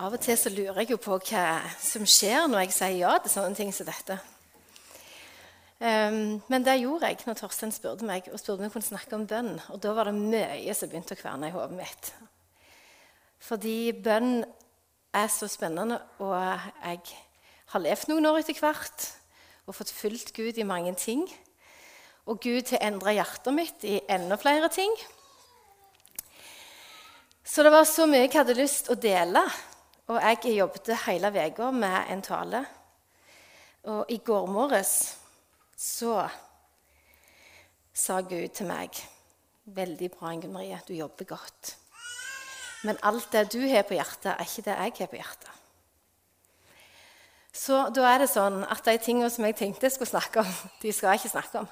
Av og til så lurer jeg jo på hva som skjer når jeg sier ja til sånne ting som dette. Um, men det gjorde jeg når Torstein spurte meg og spurte om jeg kunne snakke om bønn. Og da var det mye som begynte å kverne i hodet mitt. Fordi bønn er så spennende, og jeg har levd noen år etter hvert og fått fulgt Gud i mange ting. Og Gud har endra hjertet mitt i enda flere ting. Så det var så mye jeg hadde lyst å dele. Og jeg jobbet hele uka med en tale. Og i går morges så sa Gud til meg Veldig bra, Ingunn Marie, du jobber godt. Men alt det du har på hjertet, er ikke det jeg har på hjertet. Så da er det sånn at de tingene som jeg tenkte jeg skulle snakke om, de skal jeg ikke snakke om.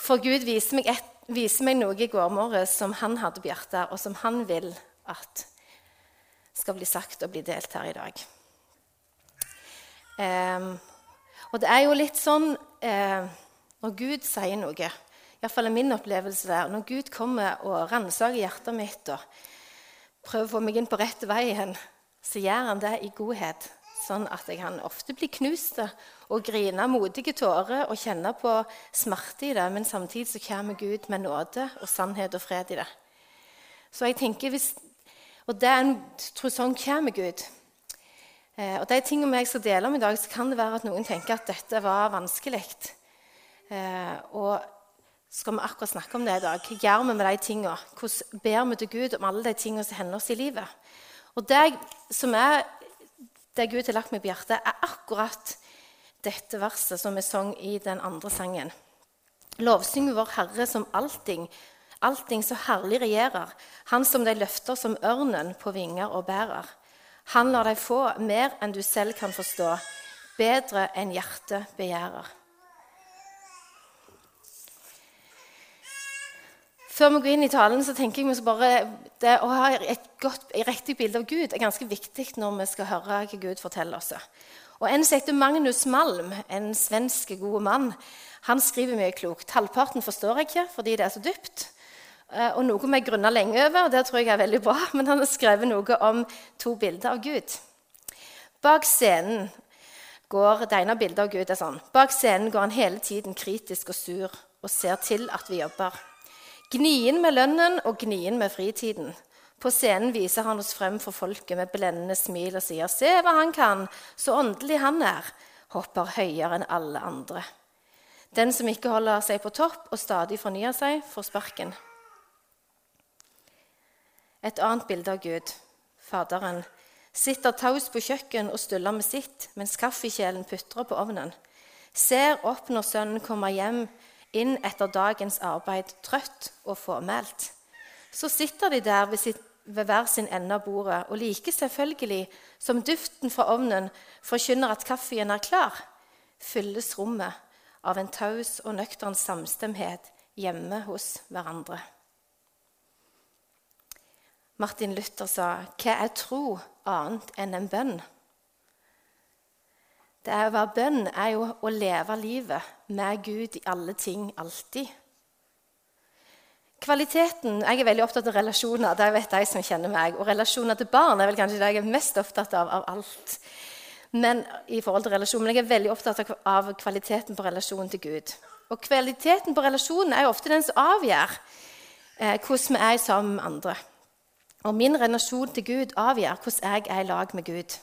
For Gud viser meg, et, viser meg noe i går morges som han hadde på hjertet, og som han vil at skal bli sagt og bli delt her i dag. Um, og det er jo litt sånn uh, når Gud sier noe, iallfall er min opplevelse der Når Gud kommer og ransaker hjertet mitt og prøver å få meg inn på rett vei igjen, så gjør han det i godhet. Sånn at jeg kan ofte bli knust og grine modige tårer og kjenne på smerte i det, men samtidig så kommer Gud med nåde og sannhet og fred i det. Så jeg tenker, hvis, Og det er en, tror sånn kommer Gud. Eh, og de tingene jeg skal dele om i dag, så kan det være at noen tenker at dette var vanskelig. Eh, og skal vi akkurat snakke om det i dag. Hva gjør vi med de tingene? Hvordan ber vi til Gud om alle de tingene som hender oss i livet? Og det som er det Gud har lagt meg på hjertet, er akkurat dette verset som vi sang i den andre sangen. Lovsyng vår Herre som allting, allting så herlig regjerer, Han som de løfter som ørnen på vinger og bærer. Han lar deg få mer enn du selv kan forstå, bedre enn hjertet begjærer. Før vi går inn i talen, så tenker jeg bare det å ha et godt, et riktig bilde av Gud er ganske viktig når vi skal høre hva Gud forteller oss. Og En som heter Magnus Malm, en svensk god mann, han skriver mye klokt. Halvparten forstår jeg ikke fordi det er så dypt. Eh, og noe vi grunner lenge over, og det tror jeg er veldig bra. Men han har skrevet noe om to bilder av Gud. Bak scenen går det ene bildet av Gud er sånn. Bak scenen går han hele tiden kritisk og sur og ser til at vi jobber. Gnien med lønnen og gnien med fritiden. På scenen viser han oss frem for folket med blendende smil og sier, 'Se hva han kan, så åndelig han er', hopper høyere enn alle andre. Den som ikke holder seg på topp og stadig fornyer seg, får sparken. Et annet bilde av Gud, Faderen, sitter taus på kjøkken og stuller med sitt mens kaffekjelen putrer på ovnen. Ser opp når sønnen kommer hjem inn etter dagens arbeid, trøtt og fåmælt. Så sitter de der ved, sitt, ved hver sin ende av bordet, og like selvfølgelig som duften fra ovnen forkynner at kaffen er klar, fylles rommet av en taus og nøktern samstemthet hjemme hos hverandre. Martin Luther sa, 'Hva er tro annet enn en bønn?' Det å være bønn er jo å leve livet med Gud i alle ting, alltid. Kvaliteten Jeg er veldig opptatt av relasjoner. det vet de som kjenner meg. Og relasjoner til barn er vel kanskje det jeg er mest opptatt av av alt. Men i forhold til relasjon, men jeg er veldig opptatt av kvaliteten på relasjonen til Gud. Og kvaliteten på relasjonen er jo ofte den som avgjør eh, hvordan vi er sammen med andre. Og min relasjon til Gud avgjør hvordan jeg er i lag med Gud.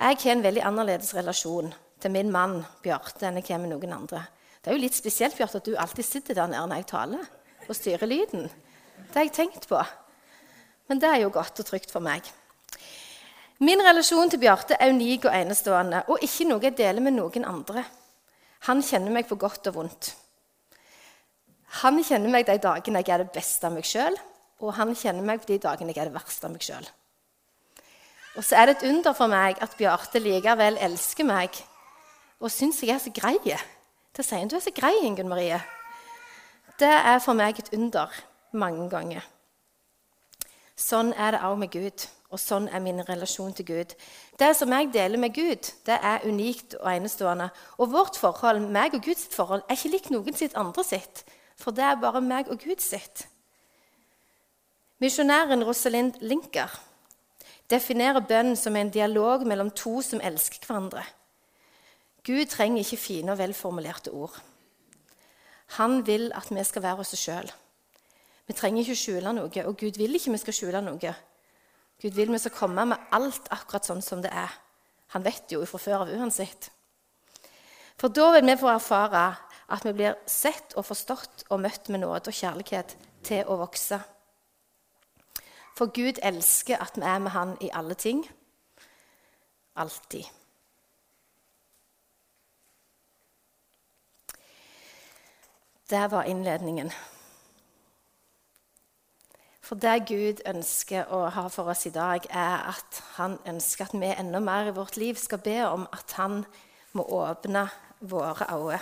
Jeg har en veldig annerledes relasjon til min mann Bjarte enn jeg har med noen andre. Det er jo litt spesielt Bjarte, at du alltid sitter der nede når jeg taler og styrer lyden. Det har jeg tenkt på. Men det er jo godt og trygt for meg. Min relasjon til Bjarte er unik og enestående og ikke noe jeg deler med noen andre. Han kjenner meg på godt og vondt. Han kjenner meg de dagene jeg er det beste av meg sjøl, og han kjenner meg på de dagene jeg er det verste av meg sjøl. Og så er det et under for meg at Bjarte likevel elsker meg og syns jeg er så grei. Det sier han. 'Du er så grei, Ingunn Marie.' Det er for meg et under mange ganger. Sånn er det også med Gud, og sånn er min relasjon til Gud. Det som jeg deler med Gud, det er unikt og enestående. Og vårt forhold, meg og Guds forhold, er ikke likt noen sitt andre sitt. For det er bare meg og Gud sitt. Misjonæren Rosalind Linker definerer bønnen som en dialog mellom to som elsker hverandre. Gud trenger ikke fine og velformulerte ord. Han vil at vi skal være oss sjøl. Vi trenger ikke skjule noe, og Gud vil ikke vi skal skjule noe. Gud vil vi skal komme med alt akkurat sånn som det er. Han vet jo fra før av uansett. For da vil vi få erfare at vi blir sett og forstått og møtt med nåde og kjærlighet til å vokse. For Gud elsker at vi er med Han i alle ting. Alltid. Det var innledningen. For det Gud ønsker å ha for oss i dag, er at han ønsker at vi enda mer i vårt liv skal be om at han må åpne våre øyne.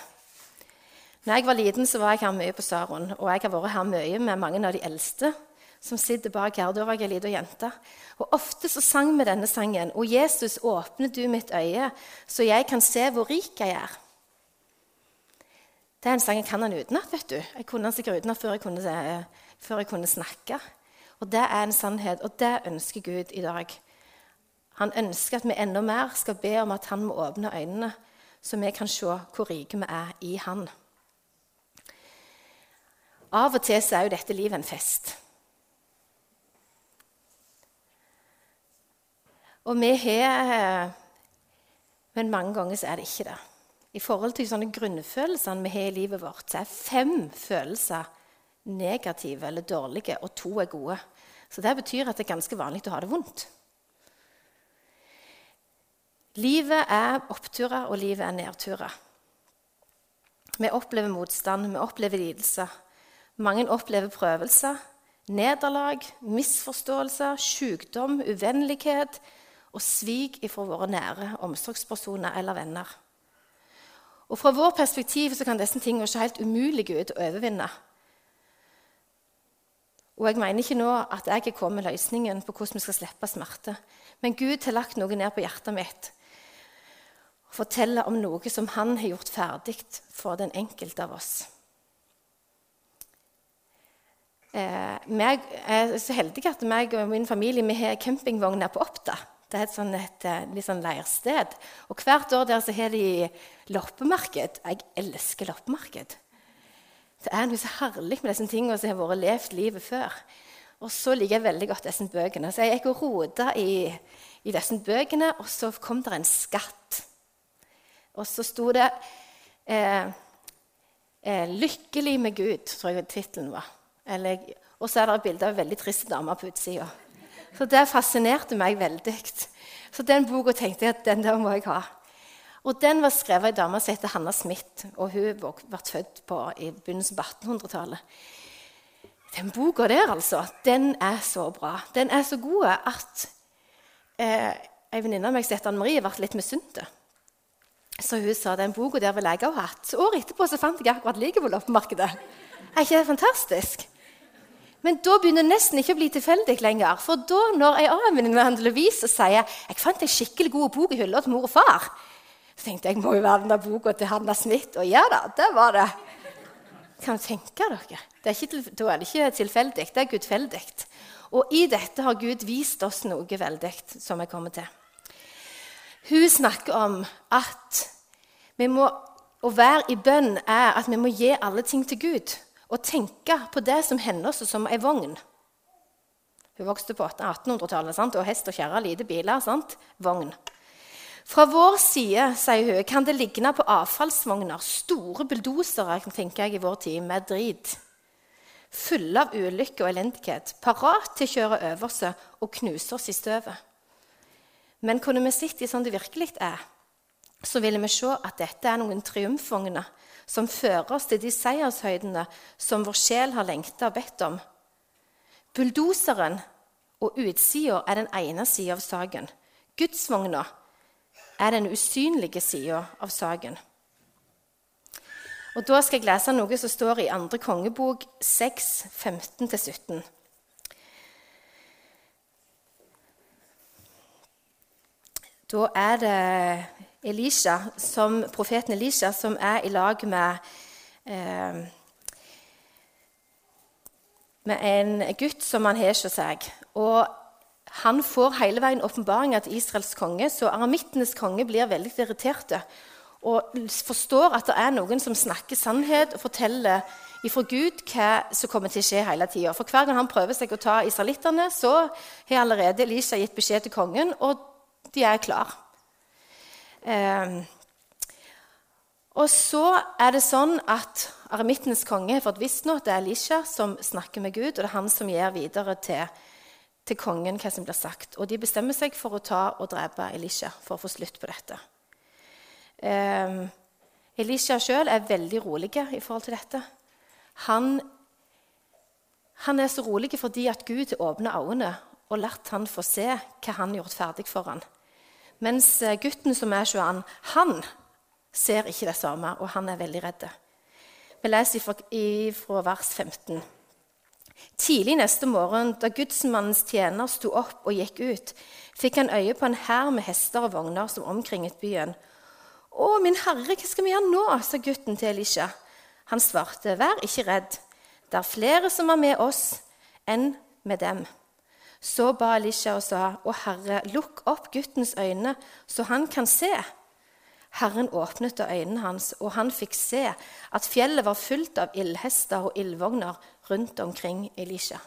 Når jeg var liten, så var jeg her mye på Saron, og jeg har vært her mye med mange av de eldste som sitter bak her. Da var jeg ei lita jente. Og Ofte så sang vi denne sangen. Og Jesus, åpne du mitt øye, så jeg kan se hvor rik jeg er. Det er en sang jeg kan han utenat. vet du. Jeg kunne den sikkert utenat før, kunne, før jeg kunne snakke. Og Det er en sannhet, og det ønsker Gud i dag. Han ønsker at vi enda mer skal be om at han må åpne øynene, så vi kan se hvor rike vi er i han. Av og til så er jo dette livet en fest. Og vi har Men mange ganger så er det ikke det. I forhold til sånne grunnfølelsene vi har i livet vårt, så er fem følelser negative eller dårlige, og to er gode. Så det betyr at det er ganske vanlig å ha det vondt. Livet er oppturer, og livet er nedturer. Vi opplever motstand, vi opplever lidelser. Mange opplever prøvelser, nederlag, misforståelser, sykdom, uvennlighet og svik fra våre nære omsorgspersoner eller venner. Og Fra vår perspektiv så kan disse tingene se helt umulige ut å overvinne. Og Jeg mener ikke nå at jeg er kommet med løsningen på hvordan vi skal slippe smerte. Men Gud har lagt noe ned på hjertet mitt og forteller om noe som Han har gjort ferdig for den enkelte av oss. Eh, jeg er så heldig at meg og min familie vi har campingvogner på Oppda. Det er et, sånn, et, eh, litt sånn leirsted. Og hvert år der så har de loppemarked. Jeg elsker loppemarked. Det er noe så herlig med disse tingene som har vært levd livet før. Og så liker jeg veldig godt disse bøkene. Så jeg gikk og rota i, i, disse bøkene, og så kom det en skatt. Og så sto det eh, eh, 'Lykkelig med Gud', tror jeg tittelen var. Eller, og så er det et bilde av en veldig trist dame på utsida. Så det fascinerte meg veldig. Så den boka tenkte jeg at den der må jeg ha. Og Den var skrevet av ei dame som heter Hanna Smith, og hun ble født på, i begynnelsen av 1800-tallet. Den boka der, altså, den er så bra. Den er så god at eh, venninne av meg som heter Anne Marie, ble litt misunt. Så hun sa den boka der ville jeg ha hatt. Så året etterpå så fant jeg akkurat like på loppemarkedet. Er ikke det fantastisk? Men da begynner det nesten ikke å bli tilfeldig lenger. For da, når ei annen venninne Lovise sier jeg fant en skikkelig god bok i hylla til mor og far, så tenkte jeg må jo være den der boka til Hanna Smith. Og ja da, det var det. Kan du tenke dere? Er ikke, da er det ikke tilfeldig, det er gudfeldig. Og i dette har Gud vist oss noe veldig som jeg kommer til. Hun snakker om at vi må, å være i bønn er at vi må gi alle ting til Gud og tenke på det som hender oss som ei vogn. Hun vokste på 1800-tallet og hest og kjerre, lite biler. sant? Vogn. Fra vår side sier hun, kan det ligne på avfallsvogner, store bulldosere tenker jeg i vår tid, med drit. Fulle av ulykke og elendighet, parat til å kjøre over oss og knuse oss i støvet. Men kunne vi sett i sånn det virkelig er, så ville vi se at dette er noen triumfvogner som fører oss til de seiershøydene som vår sjel har lengta og bedt om. Bulldoseren og utsida er den ene sida av saken. Gudsvogna er den usynlige sida av saken. Og Da skal jeg lese noe som står i 2. kongebok 6, 15-17. Da er det Elisha, som, profeten Elisha, som er i lag med eh, med en gutt som han har hos seg. Og han får hele veien åpenbaringer til Israels konge, så aramittenes konge blir veldig irritert og forstår at det er noen som snakker sannhet og forteller ifra Gud hva som kommer til å skje hele tida. For hver gang han prøver seg å ta israelittene, så har allerede Elisha gitt beskjed til kongen, og de er klar. Eh, og så er det sånn at Aramittenes konge har fått visst nå at det er Elisha som snakker med Gud, og det er han som gir videre til, til kongen hva som blir sagt. Og de bestemmer seg for å ta og drepe Elisha for å få slutt på dette. Eh, Elisha sjøl er veldig rolig i forhold til dette. Han, han er så rolig fordi at Gud har åpna øynene og latt han få se hva han har gjort ferdig for han. Mens eh, gutten som er 21, han ser ikke det samme, og han er veldig redd. Vi leser fra, vers 15. Tidlig neste morgen, da gudsmannens tjener sto opp og gikk ut, fikk han øye på en hær med hester og vogner som omkringet byen. 'Å, min herre, hva skal vi gjøre nå?' sa gutten til Elisha. Han svarte, 'Vær ikke redd. Det er flere som er med oss, enn med dem.' Så ba Elisha og sa, 'Å Herre, lukk opp guttens øyne, så han kan se.' Herren åpnet øynene hans, og han fikk se at fjellet var fullt av ildhester og ildvogner rundt omkring Elisha.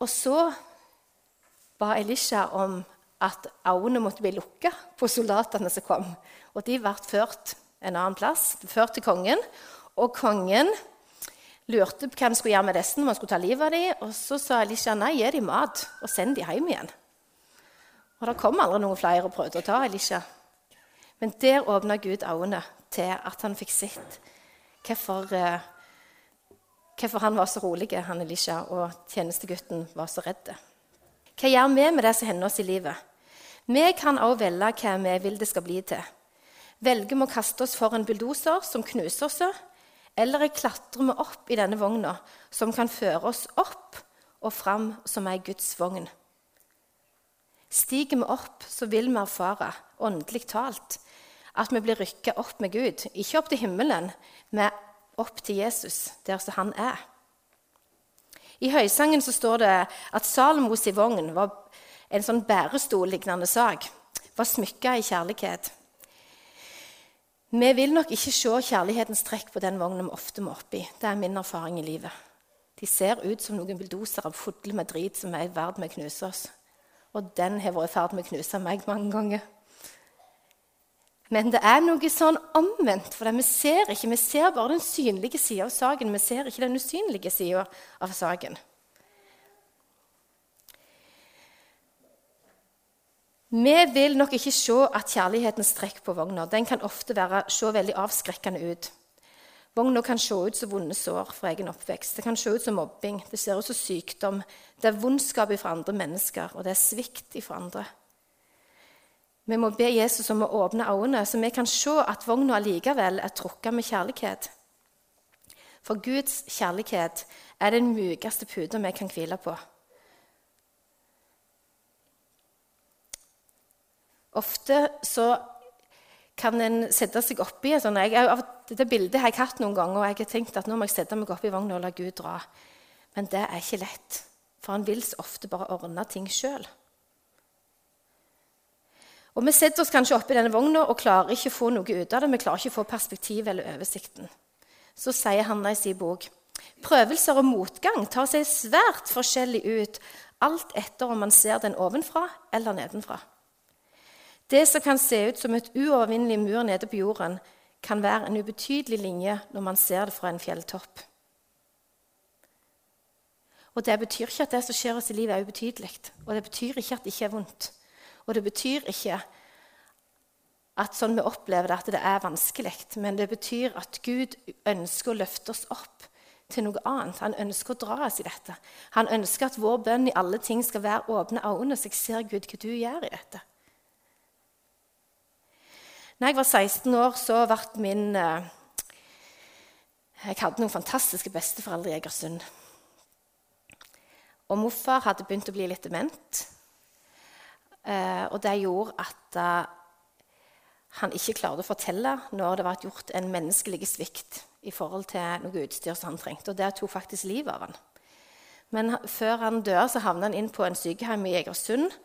Og så ba Elisha om at øynene måtte bli lukka på soldatene som kom. Og de ble ført en annen plass, ført til kongen. Og kongen lurte på hva vi skulle gjøre med disse, om han skulle ta livet av dem. Og så sa Elisha nei, gi dem mat, og send dem hjem igjen. Og det kom aldri noen flere og prøvde å ta Elisha. Men der åpna Gud øynene til at han fikk sett hvorfor, uh, hvorfor han var så rolig, han Elisha, og tjenestegutten var så redd. Hva gjør vi med det som hender oss i livet? Vi kan også velge hva vi vil det skal bli til. Velger vi å kaste oss for en bulldoser som knuser oss, eller klatrer vi opp i denne vogna, som kan føre oss opp og fram som ei Guds vogn? Stiger vi opp, så vil vi erfare, åndelig talt, at vi blir rykka opp med Gud. Ikke opp til himmelen, men opp til Jesus, der som han er. I høysangen så står det at Salomos i vogn var en sånn bærestol-lignende sak var smykka i kjærlighet. Vi vil nok ikke se kjærlighetens trekk på den vogna vi ofte må oppi. Det er min erfaring i livet. De ser ut som noen bulldosere fulle med drit som er i ferd med å knuse oss. Og den har vært i ferd med å knuse meg mange ganger. Men det er noe sånn omvendt, for vi ser ikke, vi ser bare den synlige sida av saken. Vi ser ikke den usynlige sida av saken. Vi vil nok ikke se at kjærligheten strekker på vogna den kan ofte være, se veldig avskrekkende ut. Vogna kan se ut som vonde sår fra egen oppvekst. Det kan se ut som mobbing, det ser ut som sykdom. Det er vondskap fra andre mennesker, og det er svikt fra andre. Vi må be Jesus om å åpne øynene, så vi kan se at vogna allikevel er trukket med kjærlighet. For Guds kjærlighet er den mykeste puta vi kan hvile på. Ofte så kan en sette seg oppi sånn, jeg, Dette bildet har jeg hatt noen ganger, og jeg har tenkt at nå må jeg sette meg oppi vogna og la Gud dra. Men det er ikke lett, for han vil så ofte bare ordne ting sjøl. Og Vi setter oss kanskje oppi denne vogna og klarer ikke å få noe ut av det. Vi klarer ikke å få perspektiv eller oversikten. Så sier Hanna i sin bok prøvelser og motgang tar seg svært forskjellig ut, alt etter om man ser den ovenfra eller nedenfra. Det som kan se ut som et uovervinnelig mur nede på jorden, kan være en ubetydelig linje når man ser det fra en fjelltopp. Og Det betyr ikke at det som skjer oss i livet, er ubetydelig. Og det betyr ikke at det ikke er vondt. Og det betyr ikke at sånn vi opplever det, at det er vanskelig. Men det betyr at Gud ønsker å løfte oss opp til noe annet. Han ønsker å dra oss i dette. Han ønsker at vår bønn i alle ting skal være åpne øyne, så jeg ser Gud hva du gjør i dette. Når jeg var 16 år, så ble min eh, Jeg hadde noen fantastiske besteforeldre i Egersund. Og morfar hadde begynt å bli litt dement. Eh, og det gjorde at eh, han ikke klarte å fortelle når det var gjort en menneskelig svikt i forhold til noe utstyr som han trengte. Og det tok faktisk livet av han. Men før han dør, så havna han inn på en sykehjem i Egersund.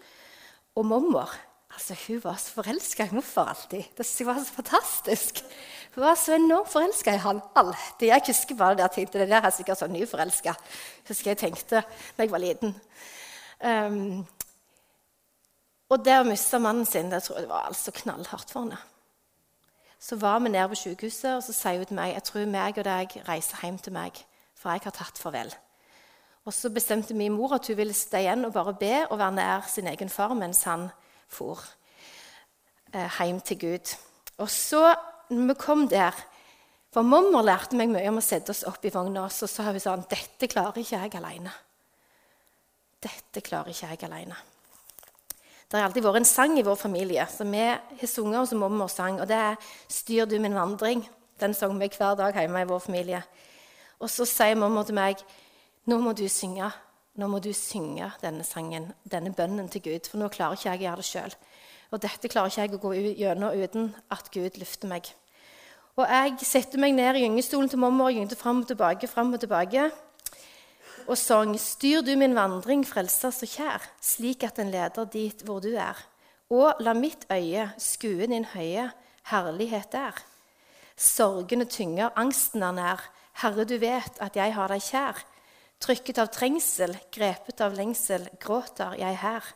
Og mormor altså, hun var så forelska i morfar alltid. Det var så fantastisk. Hun var så enormt forelska i han alltid. Jeg husker bare det jeg tenkte, det der er sikkert sånn nyforelska. Husker jeg tenkte da jeg var liten. Um, og det å miste mannen sin det tror jeg var altså knallhardt for henne. Så var vi nede på sykehuset, og så sier hun til meg jeg tror meg og deg reiser hjem til meg, for jeg har tatt farvel. Og Så bestemte min mor at hun ville stå igjen og bare be og være nær sin egen far mens han for eh, hjem til Gud. Og så, når vi kom der For mormor lærte meg mye om å sette oss opp i vogna, og så sa hun sånn Dette klarer ikke jeg alene. Dette klarer ikke jeg alene. Det har alltid vært en sang i vår familie som vi har sunget, og som mormor sang. Og det er 'Styr du min vandring'. Den sang vi hver dag hjemme i vår familie. Og så sier mormor til meg 'Nå må du synge'. Nå må du synge denne sangen, denne bønnen til Gud, for nå klarer ikke jeg å gjøre det sjøl. Og dette klarer ikke jeg å gå gjennom uten at Gud løfter meg. Og jeg setter meg ned i gyngestolen til mormor og gyngte fram og tilbake, fram og tilbake og sang 'Styr du min vandring, frelser så kjær', slik at den leder dit hvor du er. Og la mitt øye skue din høye herlighet der. Sorgene tynger, angsten er nær. Herre, du vet at jeg har deg kjær. Trykket av trengsel, grepet av lengsel, gråter jeg her.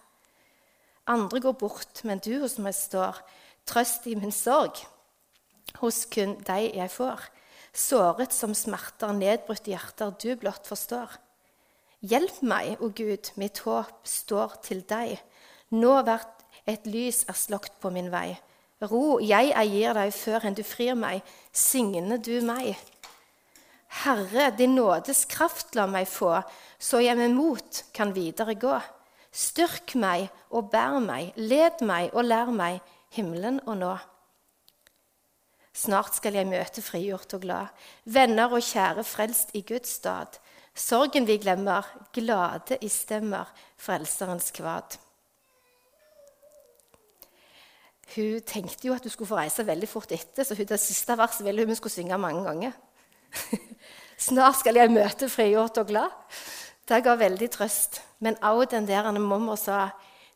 Andre går bort, men du hos meg står. Trøst i min sorg. Hos kun deg jeg får. Såret som smerter, nedbrutte hjerter du blott forstår. Hjelp meg, o Gud, mitt håp står til deg. Nå hvert et lys er slokt på min vei. Ro jeg eier deg før enn du frir meg, signe du meg. Herre, din nådes kraft la meg få, så jeg med mot kan videre gå. Styrk meg og bær meg, led meg og lær meg himmelen å nå. Snart skal jeg møte frigjort og glad, venner og kjære frelst i Guds stad. Sorgen vi glemmer, glade i stemmer, Frelserens kvad. Hun tenkte jo at hun skulle få reise veldig fort etter, så det siste verset ville hun skulle synge mange ganger. Snart skal jeg møte frigjort og glad. Det ga veldig trøst. Men også den der mamma sa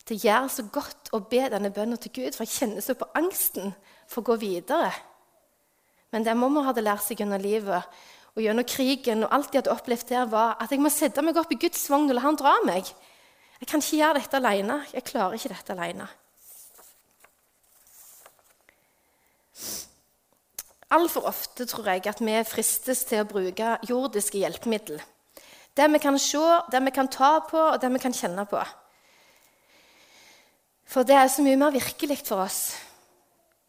det gjør så godt å be denne bønnen til Gud, for jeg kjenner så på angsten for å gå videre. Men det mamma hadde lært seg under livet, og gjennom krigen og alt de hadde opplevd der, var at jeg må sette meg opp i Guds vogn og la Han dra meg. Jeg kan ikke gjøre dette alene. Jeg klarer ikke dette alene. Altfor ofte tror jeg at vi fristes til å bruke jordiske hjelpemidler. Det vi kan se, det vi kan ta på, og det vi kan kjenne på. For det er så mye mer virkelig for oss.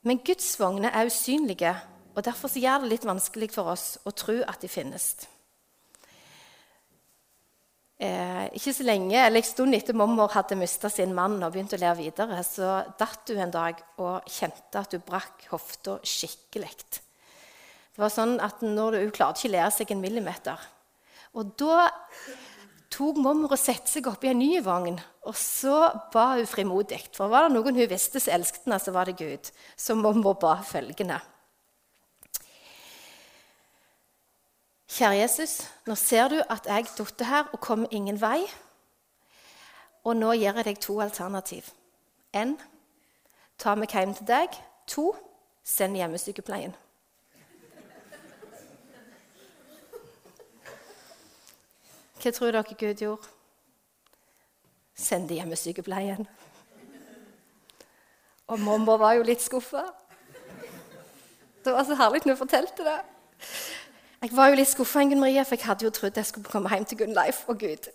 Men Guds vogner er usynlige og Derfor gjør det litt vanskelig for oss å tro at de finnes. Eh, ikke så lenge, eller En stund etter mormor hadde mista sin mann og begynt å leve videre, så datt hun en dag og kjente at hun brakk hofta skikkelig. Det var sånn at når Hun klarte ikke å lære seg en millimeter. Og Da tok mormor og satte seg opp i en ny vogn, og så ba hun frimodig. For var det noen hun visste som elsket henne, så var det Gud. Så mormor ba følgende. Kjære Jesus, nå ser du at jeg datt her og kom ingen vei. Og nå gir jeg deg to alternativ. En, ta meg hjem til deg. To, send hjemmesykepleien. Hva tror dere Gud gjorde? Sendte hjemmesykepleien. Og mamma var jo litt skuffa. Det var så herlig når hun fortalte det. Jeg var jo litt skuffa, Maria, for jeg hadde jo trodd jeg skulle komme hjem til Gunnleif og Gud.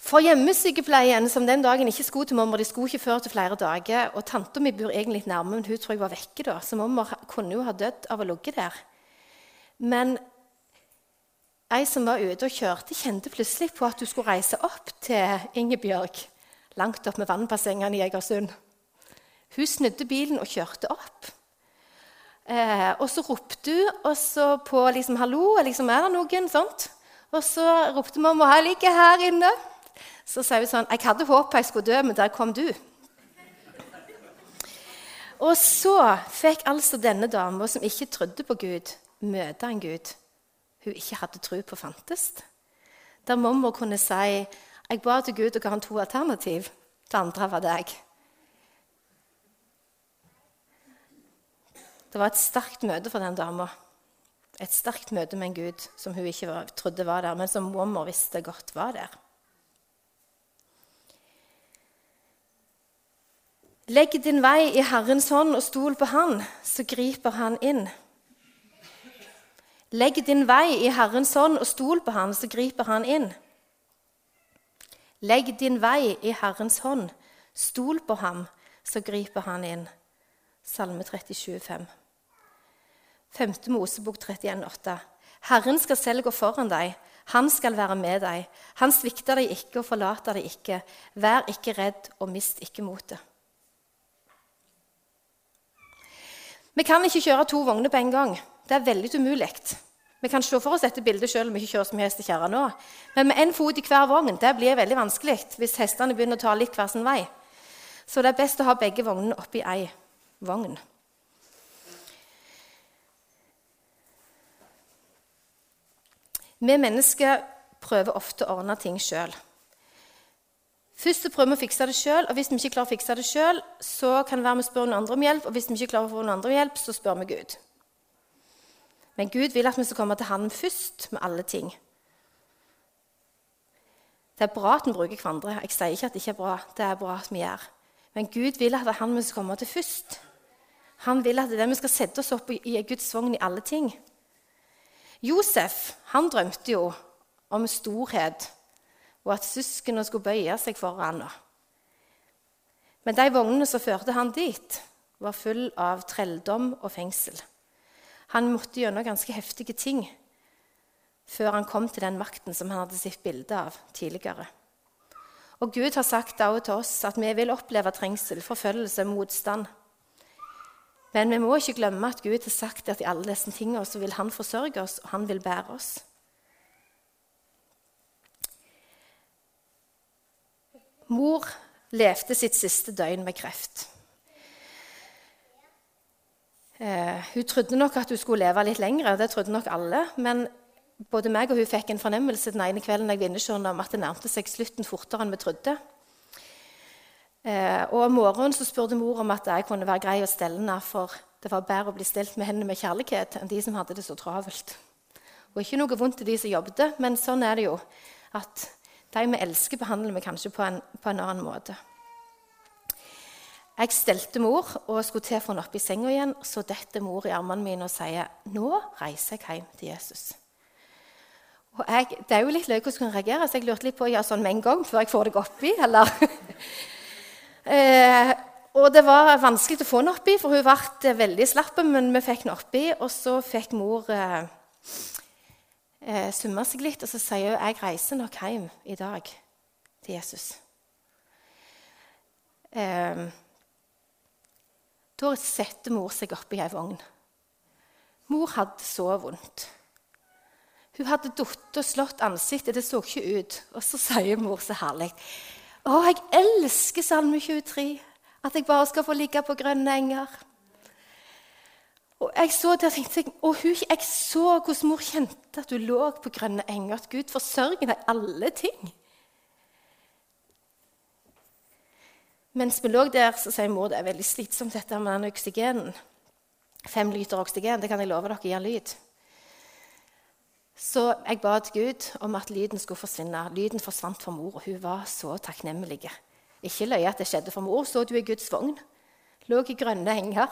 For hjemmesykepleien, som den dagen ikke skulle til mamma, de skulle ikke før til flere dager, og tanta mi bor egentlig litt nærme, men hun tror jeg var vekke da, så mamma kunne jo ha dødd av å ligge der. Men ei som var ute og kjørte, kjente plutselig på at hun skulle reise opp til Ingebjørg, langt opp med vannbassengene i Egersund. Hun snudde bilen og kjørte opp. Eh, og så ropte hun på liksom 'Hallo, liksom, er det noen?' sånt. Og så ropte mamma 'Jeg ligger her inne'. Så sa hun sånn 'Jeg hadde håpet jeg skulle dø, men der kom du'. Og så fikk altså denne dama, som ikke trodde på Gud, møte en Gud hun ikke hadde tro på fantes. Der mamma kunne si jeg ba til Gud og ga han to alternativ. Det andre var deg. Det var et sterkt møte for den dama. Et sterkt møte med en Gud som hun ikke var, trodde var der, men som mamma visste godt var der. Legg din vei i Herrens hånd og stol på Han, så griper Han inn. Legg din vei i Herrens hånd og stol på Han, så griper Han inn. Legg din vei i Herrens hånd, stol på ham, så griper Han inn. Salme 37, 5. 5. Mosebok 31, 8. Herren skal selv gå foran deg. Han skal være med deg. Han svikter deg ikke og forlater deg ikke. Vær ikke redd og mist ikke motet. Vi kan ikke kjøre to vogner på en gang. Det er veldig umulig. Vi kan se for oss dette bildet selv om vi ikke kjører som hest i nå. Men med én fot i hver vogn det blir veldig vanskelig hvis hestene begynner å ta litt hver sin vei. Så det er best å ha begge vognene oppi ei vogn. Vi mennesker prøver ofte å ordne ting sjøl. Først så prøver vi å fikse det sjøl, og hvis vi ikke klarer å fikse det sjøl, så kan det være vi spør noen andre om hjelp, og hvis vi ikke klarer å få noen andre om hjelp, så spør vi Gud. Men Gud vil at vi skal komme til Han først med alle ting. Det er bra at vi bruker hverandre. Jeg sier ikke at det ikke er bra. Det er bra at vi gjør. Men Gud vil at det er Han vi skal komme til først. Han vil at det er det vi skal sette oss opp i Guds vogn i alle ting. Josef han drømte jo om storhet og at søsknene skulle bøye seg foran ham. Men de vognene som førte han dit, var full av trelldom og fengsel. Han måtte gjennom ganske heftige ting før han kom til den makten som han hadde sett bilde av tidligere. Og Gud har sagt også til oss at vi vil oppleve trengsel, forfølgelse, motstand. Men vi må ikke glemme at Gud har sagt at i alle disse tingene så vil han forsørge oss, og han vil bære oss. Mor levde sitt siste døgn med kreft. Eh, hun trodde nok at hun skulle leve litt lenger, det trodde nok alle. Men både meg og hun fikk en fornemmelse den ene kvelden jeg vinnersjøen om at det nærmte seg slutten fortere enn vi trodde. Eh, og Om morgenen så spurte mor om at jeg kunne være grei og stellende, for det var bedre å bli stilt med hendene med kjærlighet enn de som hadde det så travelt. Og Ikke noe vondt til de som jobbet, men sånn er det jo. at de vi elsker, behandler vi kanskje på en, på en annen måte. Jeg stelte mor og skulle til å få henne opp i senga igjen. Så detter mor i armene mine og sier, 'Nå reiser jeg hjem til Jesus'. Og jeg, Det er jo litt løye hvordan hun reagerer, så jeg lurte litt på å gjøre sånn med en gang før jeg får deg oppi. eller... eh, og det var vanskelig å få henne oppi, for hun ble veldig slapp. Men vi fikk henne oppi, og så fikk mor eh, eh, seg litt, og så sier hun jeg reiser nok hjem i dag til Jesus. Eh, da setter mor seg opp i ei vogn. Mor hadde så vondt. Hun hadde falt og slått ansiktet. Det så ikke ut. Og så sier mor så herlig Å, jeg elsker Salme 23. At jeg bare skal få ligge på grønne enger. Og jeg så der tenkte og hun, jeg så hvordan mor kjente at hun lå på grønne enger, at Gud forsørger deg alle ting. Mens vi lå der, så sier mor det er veldig slitsomt dette med den oksygenen. Fem liter oksygen, det kan jeg love dere gir lyd. Så jeg ba Gud om at lyden skulle forsvinne. Lyden forsvant for mor, og hun var så takknemlig. Ikke løye at det skjedde for mor. Så du i Guds vogn? Lå i grønne henger.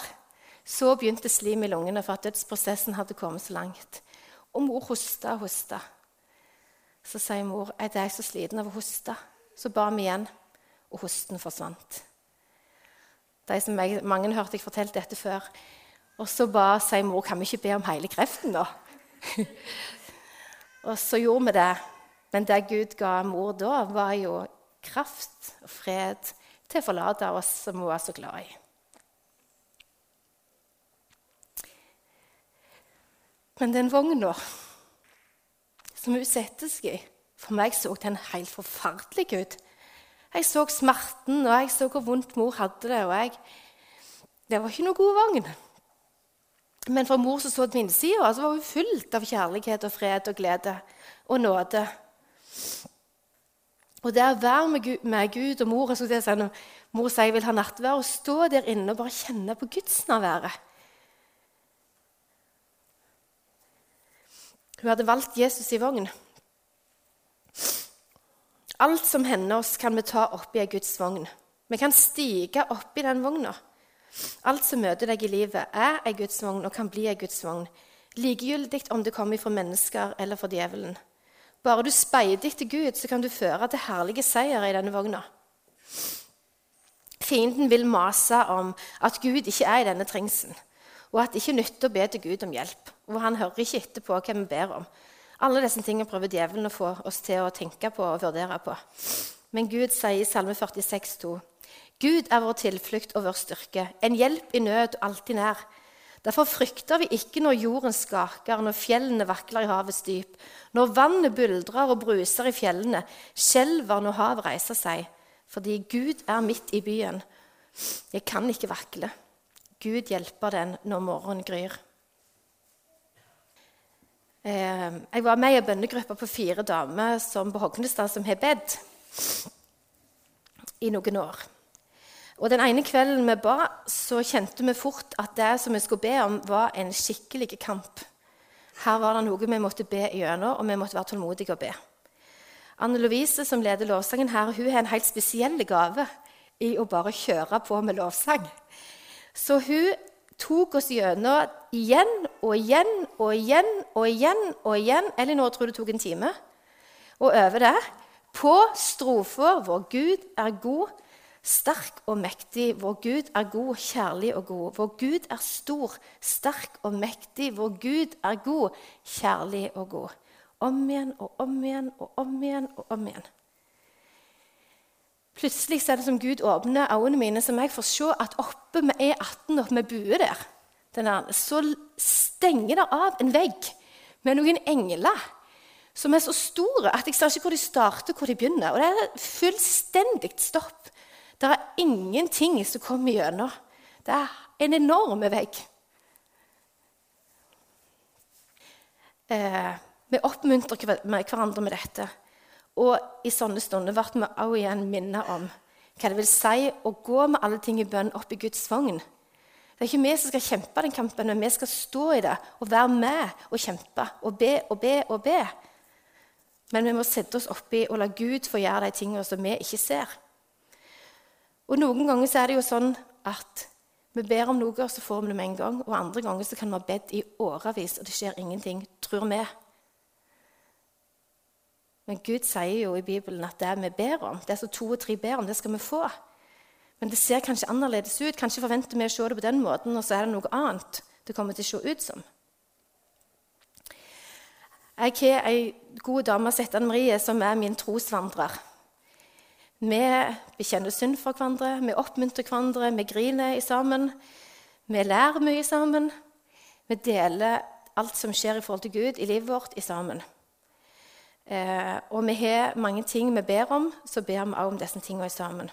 Så begynte slim i lungene for at dødsprosessen hadde kommet så langt. Og mor hosta og hosta. Så sier mor er jeg så sliten av å hoste. Så ba vi igjen, og hosten forsvant. De som jeg, mange hørte jeg fortalte dette før. Og så ba, sier mor kan vi ikke be om hele kreften, da? og så gjorde vi det. Men det Gud ga mor da, var jo kraft og fred til å forlate oss som hun var så glad i. Men den vogna som hun setter seg i For meg så den helt forferdelig ut. Jeg så smerten, og jeg så hvor vondt mor hadde det. og jeg, Det var ikke noe god vogn. Men for mor som så på innsida, så var hun fullt av kjærlighet og fred og glede og nåde. Og det å være med Gud, med Gud og mor så det når Mor sier jeg vil ha nattvær, og stå der inne og bare kjenne på gudsnærværet. Hun hadde valgt Jesus i vogn. Alt som hender oss, kan vi ta oppi ei Guds vogn. Vi kan stige oppi den vogna. Alt som møter deg i livet, er ei Guds vogn og kan bli ei Guds vogn. Likegyldig om det kommer fra mennesker eller fra djevelen. Bare du speider etter Gud, så kan du føre til herlige seier i denne vogna. Fienden vil mase om at Gud ikke er i denne trengselen, og at det ikke nytter å be til Gud om hjelp. Og han hører ikke etter på hva vi ber om. Alle disse tingene prøver djevelen å få oss til å tenke på og vurdere på. Men Gud sier i Salme 46, 46,2.: Gud er vår tilflukt og vår styrke, en hjelp i nød og alltid nær. Derfor frykter vi ikke når jorden skaker, når fjellene vakler i havets dyp, når vannet buldrer og bruser i fjellene, skjelver når havet reiser seg. Fordi Gud er midt i byen. Jeg kan ikke vakle. Gud hjelper den når morgenen gryr. Eh, jeg var med i en bønnegruppe på fire damer som på Hognestad som har bedt i noen år. Og Den ene kvelden vi ba, så kjente vi fort at det som vi skulle be om, var en skikkelig kamp. Her var det noe vi måtte be gjennom, og vi måtte være tålmodige og be. Anne Lovise, som leder lovsangen her, hun har en helt spesiell gave i å bare kjøre på med lovsang. Så hun tok oss gjennom igjen og igjen og igjen og igjen. og igjen. Elinor tror det tok en time. Og øve det, på strofer hvor Gud er god, Sterk og mektig, vår Gud er god, kjærlig og god. Vår Gud er stor, sterk og mektig. Vår Gud er god, kjærlig og god. Om igjen og om igjen og om igjen og om igjen. Plutselig er det som Gud åpner øynene mine, så jeg får se at oppe med E18, oppe med bue der, der, så stenger det av en vegg med noen engler som er så store at jeg ser ikke hvor de starter, hvor de begynner. Og det er fullstendig stopp. Det er ingenting som kommer gjennom. Det er en enorm vegg. Eh, vi oppmuntrer hverandre med dette. Og i sånne stunder ble vi også igjen minnet om hva det vil si å gå med alle ting i bønn opp i Guds vogn. Det er ikke vi som skal kjempe den kampen, men vi skal stå i det og være med og kjempe og be og be og be. Men vi må sette oss oppi og la Gud få gjøre de tingene som vi ikke ser. Og Noen ganger er det jo sånn at vi ber om noe, og så får vi det med en gang. Og andre ganger så kan vi ha bedt i årevis, og det skjer ingenting, tror vi. Men Gud sier jo i Bibelen at det vi ber om, det som to og tre ber om, det skal vi få. Men det ser kanskje annerledes ut. Kanskje forventer vi å se det på den måten, og så er det noe annet det kommer til å se ut som. Jeg har ei god dame som heter Marie, som er min trosvandrer. Vi bekjenner synd for hverandre, vi oppmuntrer hverandre, vi griner sammen. Vi lærer mye sammen. Vi deler alt som skjer i forhold til Gud i livet vårt, i sammen. Eh, og vi har mange ting vi ber om, så ber vi også om disse tingene sammen.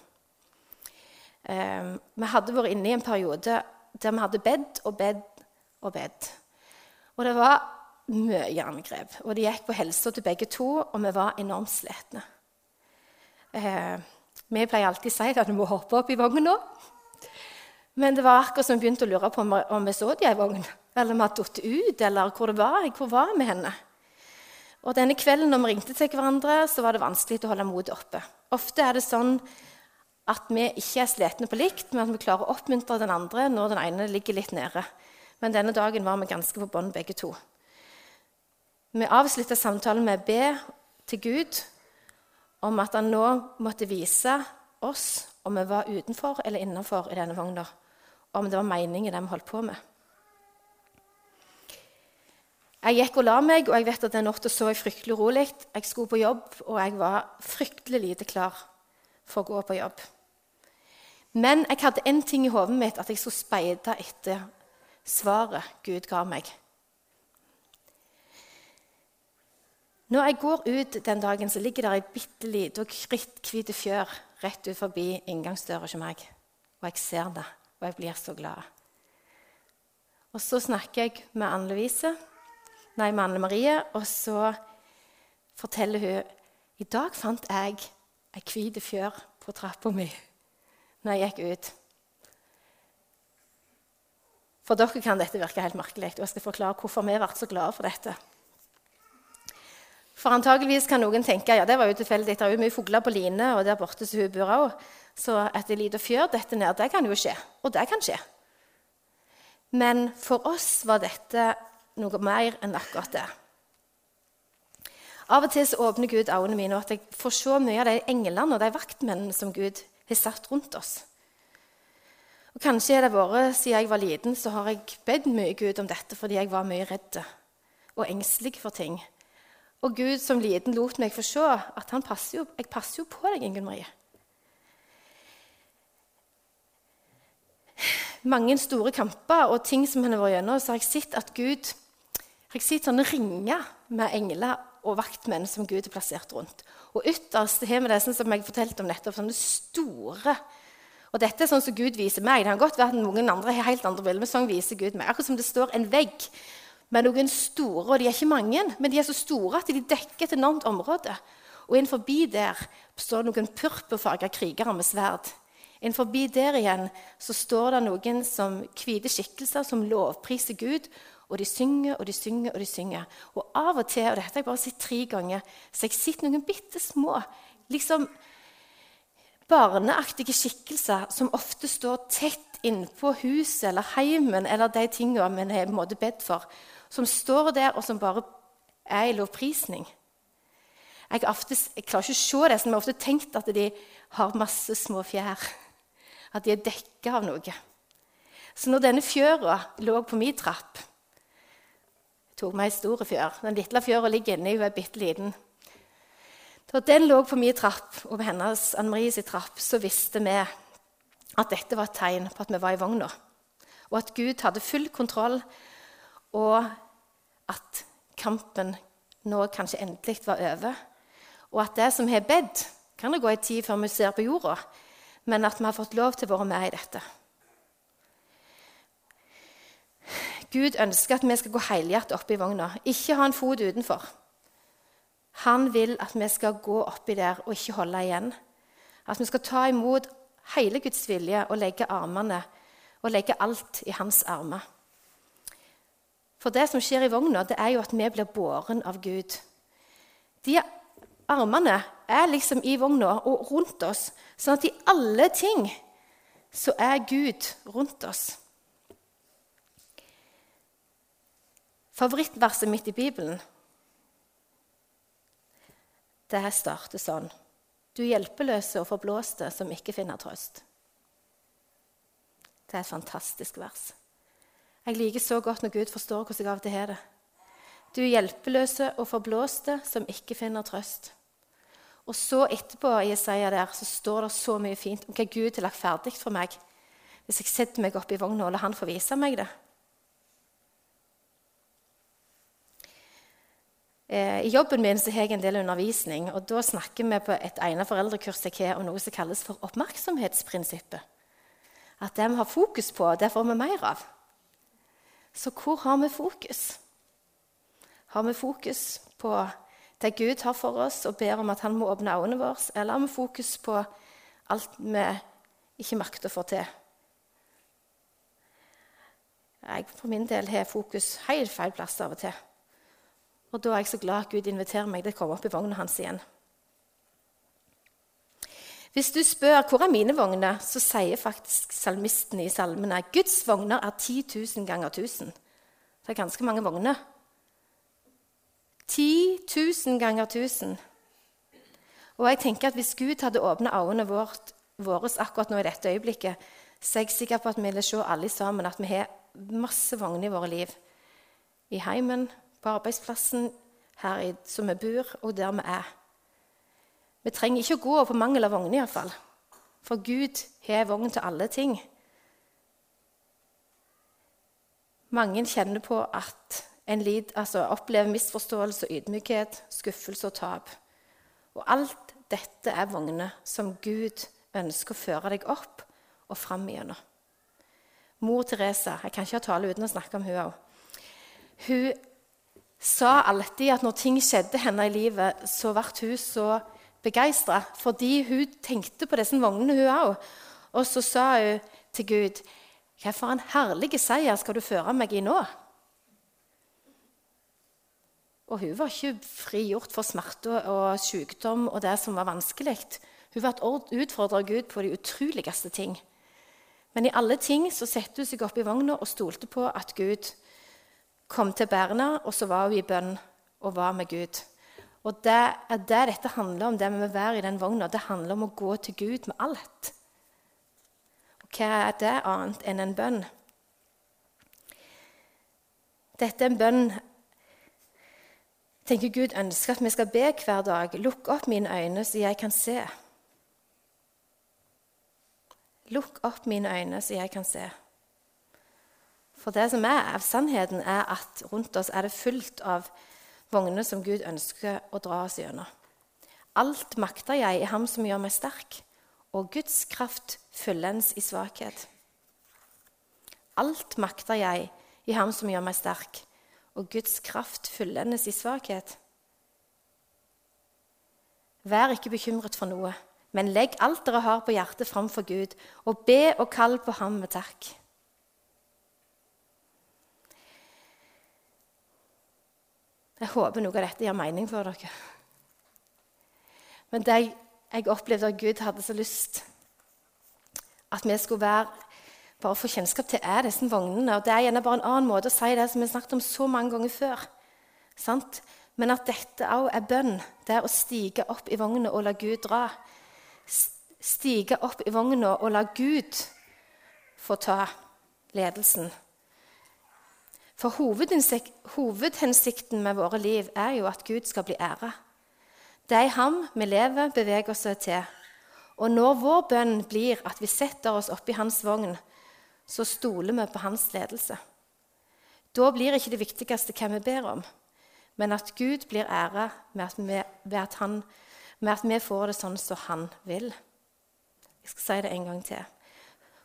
Eh, vi hadde vært inne i en periode der vi hadde bedt og bedt og bedt. Og det var mye angrep. Og det gikk på helsa til begge to, og vi var enormt slitne. Eh, vi pleier alltid å si at vi må hoppe opp i vogna. Men det var akkurat som vi begynte å lure på om vi så dem i vogn, eller om vi hadde falt ut, eller hvor det var. Hvor var vi henne? Og denne kvelden når vi ringte til hverandre, så var det vanskelig å holde motet oppe. Ofte er det sånn at vi ikke er slitne på likt, men at vi klarer å oppmuntre den andre når den ene ligger litt nede. Men denne dagen var vi ganske på bånn, begge to. Vi avslutta samtalen med å be til Gud om at han nå måtte vise oss om vi var utenfor eller innenfor i denne vogna, om det var meningen det vi holdt på med. Jeg gikk og la meg, og jeg vet at den natta så jeg fryktelig urolig. Jeg skulle på jobb, og jeg var fryktelig lite klar for å gå på jobb. Men jeg hadde én ting i hodet mitt, at jeg skulle speide etter svaret Gud ga meg. Når jeg går ut den dagen, så ligger der ei bitte lita kritthvit fjør rett ut forbi inngangsdøra hos meg. Og jeg ser det, og jeg blir så glad. Og så snakker jeg med Anne Louise, nei, med Anne Marie, og så forteller hun i dag fant jeg ei hvit fjør på trappa mi når jeg gikk ut. For dere kan dette virke helt merkelig, og jeg skal forklare hvorfor vi ble så glade for dette. For antageligvis kan noen tenke ja, det var jo tilfeldig. Det er jo mye fugler på line, og der borte så hun bor òg. Så at ei lita fjør detter ned, det kan jo skje. Og det kan skje. Men for oss var dette noe mer enn akkurat det. Av og til så åpner Gud øynene mine, og at jeg får se mye av de englene og de vaktmennene som Gud har satt rundt oss. Og Kanskje er det vært siden jeg var liten, så har jeg bedt mye Gud om dette fordi jeg var mye redd og engstelig for ting. Og Gud som liten lot meg få se at passer jo, jeg passer jo på deg, Ingunn Marie. Mange store kamper og ting som han har vært gjennom, så har jeg sett at Gud har jeg sitter sånn ringer med engler og vaktmenn som Gud har plassert rundt. Og ytterst har vi det sånn som jeg fortalte om nettopp, sånne store Og dette er sånn som Gud viser meg. Det kan godt være at noen andre har helt andre bilder, men sånn viser Gud meg. Akkurat som det står en vegg med noen store, og de er ikke mange, men de er så store at de dekker et enormt område. Og innenfor der står noen purpurfarga krigere med sverd. Innenfor der igjen så står det noen som hvite skikkelser som lovpriser Gud og de synger og de synger og de synger. Og av og til, og dette har jeg bare sett tre ganger, så jeg sitter noen bitte små liksom barneaktige skikkelser som ofte står tett innpå huset eller heimen eller de tingene vi har måte bedt for, som står der og som bare er i lovprisning. Jeg, ofte, jeg klarer ikke å se det, men jeg har ofte tenkt at de har masse små fjær. At de er dekka av noe. Så når denne fjøra lå på min trapp tok meg ei stor fjør. Den lille fjøra ligger inni, hun er bitte liten. Da den lå på min trapp og på hennes Anne Marie trapp, så visste vi at dette var et tegn på at vi var i vogna, og at Gud hadde full kontroll, og at kampen nå kanskje endelig var over. Og at det som har bedt, kan det gå en tid før vi ser på jorda, men at vi har fått lov til å være med i dette. Gud ønsker at vi skal gå helhjertet opp i vogna, ikke ha en fot utenfor. Han vil at vi skal gå oppi der og ikke holde igjen. At vi skal ta imot hele Guds vilje og legge armene og legge alt i hans armer. For det som skjer i vogna, det er jo at vi blir båren av Gud. De armene er liksom i vogna og rundt oss, sånn at i alle ting så er Gud rundt oss. Favorittverset mitt i Bibelen det starter sånn Du hjelpeløse og forblåste som ikke finner trøst. Det er et fantastisk vers. Jeg liker så godt når Gud forstår hvordan jeg av og til har det. Du hjelpeløse og forblåste som ikke finner trøst. Og så etterpå i Jesaja der, så står det så mye fint om hva Gud har lagt ferdig for meg. Hvis jeg setter meg opp i vogna og lar Han få vise meg det. I jobben min så har jeg en del undervisning, og da snakker vi på et egnet foreldrekurs jeg har om noe som kalles for oppmerksomhetsprinsippet. At det vi har fokus på, det får vi mer av. Så hvor har vi fokus? Har vi fokus på det Gud har for oss, og ber om at han må åpne øynene våre, eller har vi fokus på alt vi ikke makter å få til? Jeg for min del har fokus helt feil plass av og til. Og da er jeg så glad at Gud inviterer meg til å komme opp i vogna hans igjen. Hvis du spør hvor er mine vogner, så sier faktisk salmisten i salmene Guds vogner er 10 000 ganger 1000. Det er ganske mange vogner. 10 000 ganger 1000. Og jeg tenker at Hvis Gud hadde åpna øynene våre akkurat nå i dette øyeblikket, så er jeg sikker på at vi ville se alle sammen at vi har masse vogner i våre liv. I heimen, på arbeidsplassen, her som vi bor, og der vi er. Vi trenger ikke å gå på mangel av vogner, iallfall. For Gud har vogn til alle ting. Mange kjenner på at en lid, altså opplever misforståelse, ydmykhet, skuffelse og tap. Og alt dette er vogner som Gud ønsker å føre deg opp og fram igjennom. Mor Teresa Jeg kan ikke ha tale uten å snakke om hun òg. Hun sa alltid at når ting skjedde henne i livet, så ble hun så begeistra fordi hun tenkte på disse vognene, hun òg. Og så sa hun til Gud hva for en herlig seier skal du føre meg i nå? Og hun var ikke frigjort for smerte og sykdom og det som var vanskelig. Hun ble utfordra av Gud på de utroligste ting. Men i alle ting så satte hun seg opp i vogna og stolte på at Gud kom til Berna, og så var hun i bønn og var med Gud. Og det er det dette handler om, det med å være i den vogna. Det handler om å gå til Gud med alt. Og hva er det annet enn en bønn? Dette er en bønn tenker Gud ønsker at vi skal be hver dag. Lukk opp mine øyne, så jeg kan se. Lukk opp mine øyne, så jeg kan se. For det som er av sannheten, er at rundt oss er det fullt av vogner som Gud ønsker å dra oss gjennom. Alt makter jeg i Ham som gjør meg sterk, og Guds kraft fullends i svakhet. Alt makter jeg i Ham som gjør meg sterk, og Guds kraft fullendes i svakhet. Vær ikke bekymret for noe. Men legg alt dere har på hjertet, framfor Gud, og be og kall på ham med takk. Jeg håper noe av dette gir mening for dere. Men det jeg opplevde at Gud hadde så lyst at vi skulle være, bare få kjennskap til, er disse vognene. Og Det er gjerne bare en annen måte å si det som vi har snakket om så mange ganger før. Sant? Men at dette òg er bønn. Det er å stige opp i vogna og la Gud dra stige opp i vogna og la Gud få ta ledelsen. For hovedhensikten med våre liv er jo at Gud skal bli æra. Det er ham vi lever, beveger oss til. Og når vår bønn blir at vi setter oss oppi hans vogn, så stoler vi på hans ledelse. Da blir ikke det viktigste hva vi ber om, men at Gud blir æra med, med med at vi får det sånn som han vil. Jeg skal si det en gang til.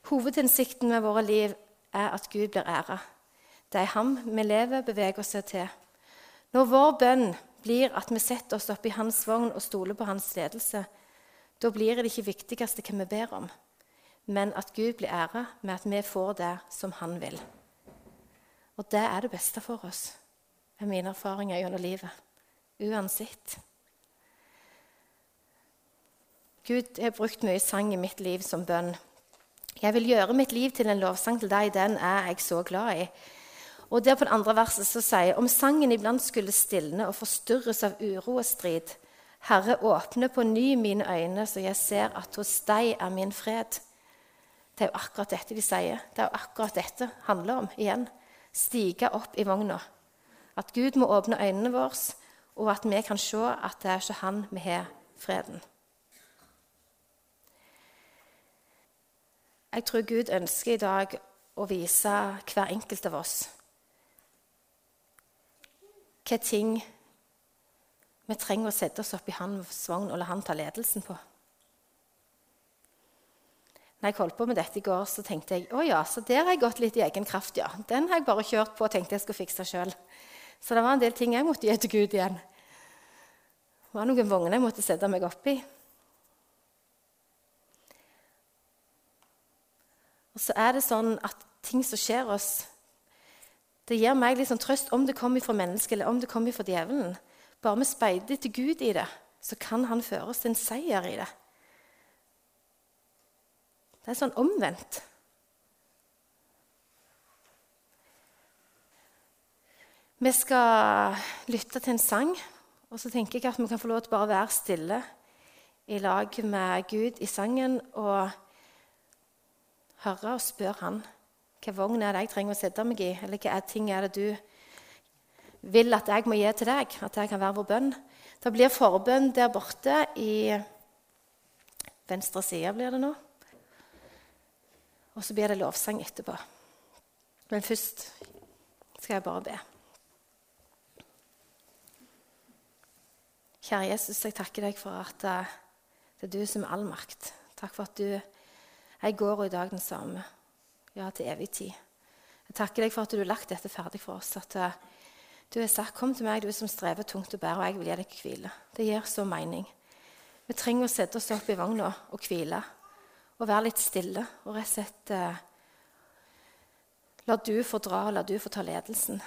Hovedhensikten med våre liv er at Gud blir æra. Det er ham vi lever, beveger oss til. Når vår bønn blir at vi setter oss opp i hans vogn og stoler på hans ledelse, da blir det ikke viktigste hva vi ber om, men at Gud blir æra med at vi får det som han vil. Og det er det beste for oss, er mine erfaringer gjennom livet. Uansett. Gud har brukt mye sang i mitt liv som bønn. Jeg vil gjøre mitt liv til en lovsang til deg, den er jeg så glad i. Og der på det andre verset så sier om sangen iblant skulle stilne og forstyrres av uro og strid. Herre, åpne på ny mine øyne, så jeg ser at hos deg er min fred. Det er jo akkurat dette de sier. Det er jo akkurat dette handler om igjen. Stige opp i vogna. At Gud må åpne øynene våre, og at vi kan se at det er ikke han vi har freden. Jeg tror Gud ønsker i dag å vise hver enkelt av oss hva ting vi trenger å sette oss opp i hans vogn og la han ta ledelsen på. Når jeg holdt på med dette i går, så tenkte jeg å ja, så der har jeg gått litt i egen kraft. ja. Den har jeg bare kjørt på og tenkte jeg skulle fikse sjøl. Så det var en del ting jeg måtte gi til Gud igjen. Det var noen vogner jeg måtte sette meg opp i. Og så er det sånn at ting som skjer oss, det gir meg liksom trøst om det kommer fra mennesket eller om det kommer fra djevelen. Bare vi speider til Gud i det, så kan han føre oss til en seier i det. Det er sånn omvendt. Vi skal lytte til en sang, og så tenker jeg at vi kan få lov til bare å være stille i lag med Gud i sangen. og høre og spørre han hva vogn er det jeg trenger å sette meg i, eller hva er ting er det du vil at jeg må gi til deg, at jeg kan være vår bønn. Det blir forbønn der borte i venstre side blir det nå. Og så blir det lovsang etterpå. Men først skal jeg bare be. Kjære Jesus, jeg takker deg for at eh, det er du som er all makt. Takk for at du jeg går i dag den samme. Ja, til evig tid. Jeg takker deg for at du har lagt dette ferdig for oss. At uh, du har sagt 'Kom til meg, du som strever tungt å bære, og jeg vil gi deg hvile'. Det gir så mening. Vi trenger å sette oss opp i vogna og hvile. Og være litt stille og rett og slett uh, La du få dra, og la du få ta ledelsen.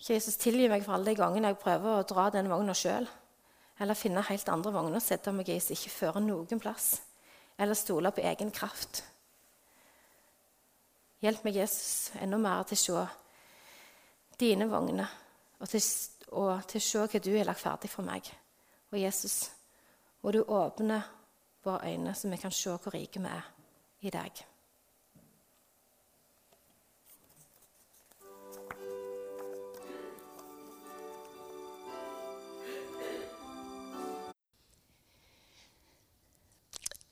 Jesus, tilgi meg for alle de gangene jeg prøver å dra den vogna sjøl. Eller finne helt andre vogner å sette meg i som ikke fører noen plass. Eller stole på egen kraft. Hjelp meg, Jesus, enda mer til å se dine vogner, og til, og til å se hva du har lagt ferdig for meg. Og Jesus, må du åpne våre øyne, så vi kan se hvor rike vi er i deg.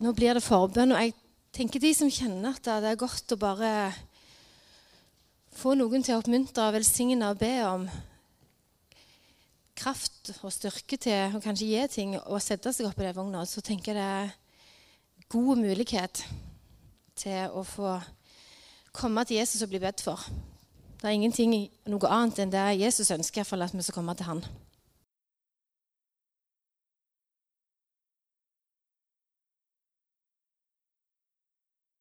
Nå blir det forbønn, og jeg tenker de som kjenner at det er godt å bare få noen til å oppmuntre velsigne og be om kraft og styrke til å kanskje gi ting og sette seg opp i den vogna, så tenker jeg det er god mulighet til å få komme til Jesus og bli bedt for. Det er ingenting noe annet enn det Jesus ønsker, for at vi skal komme til Han.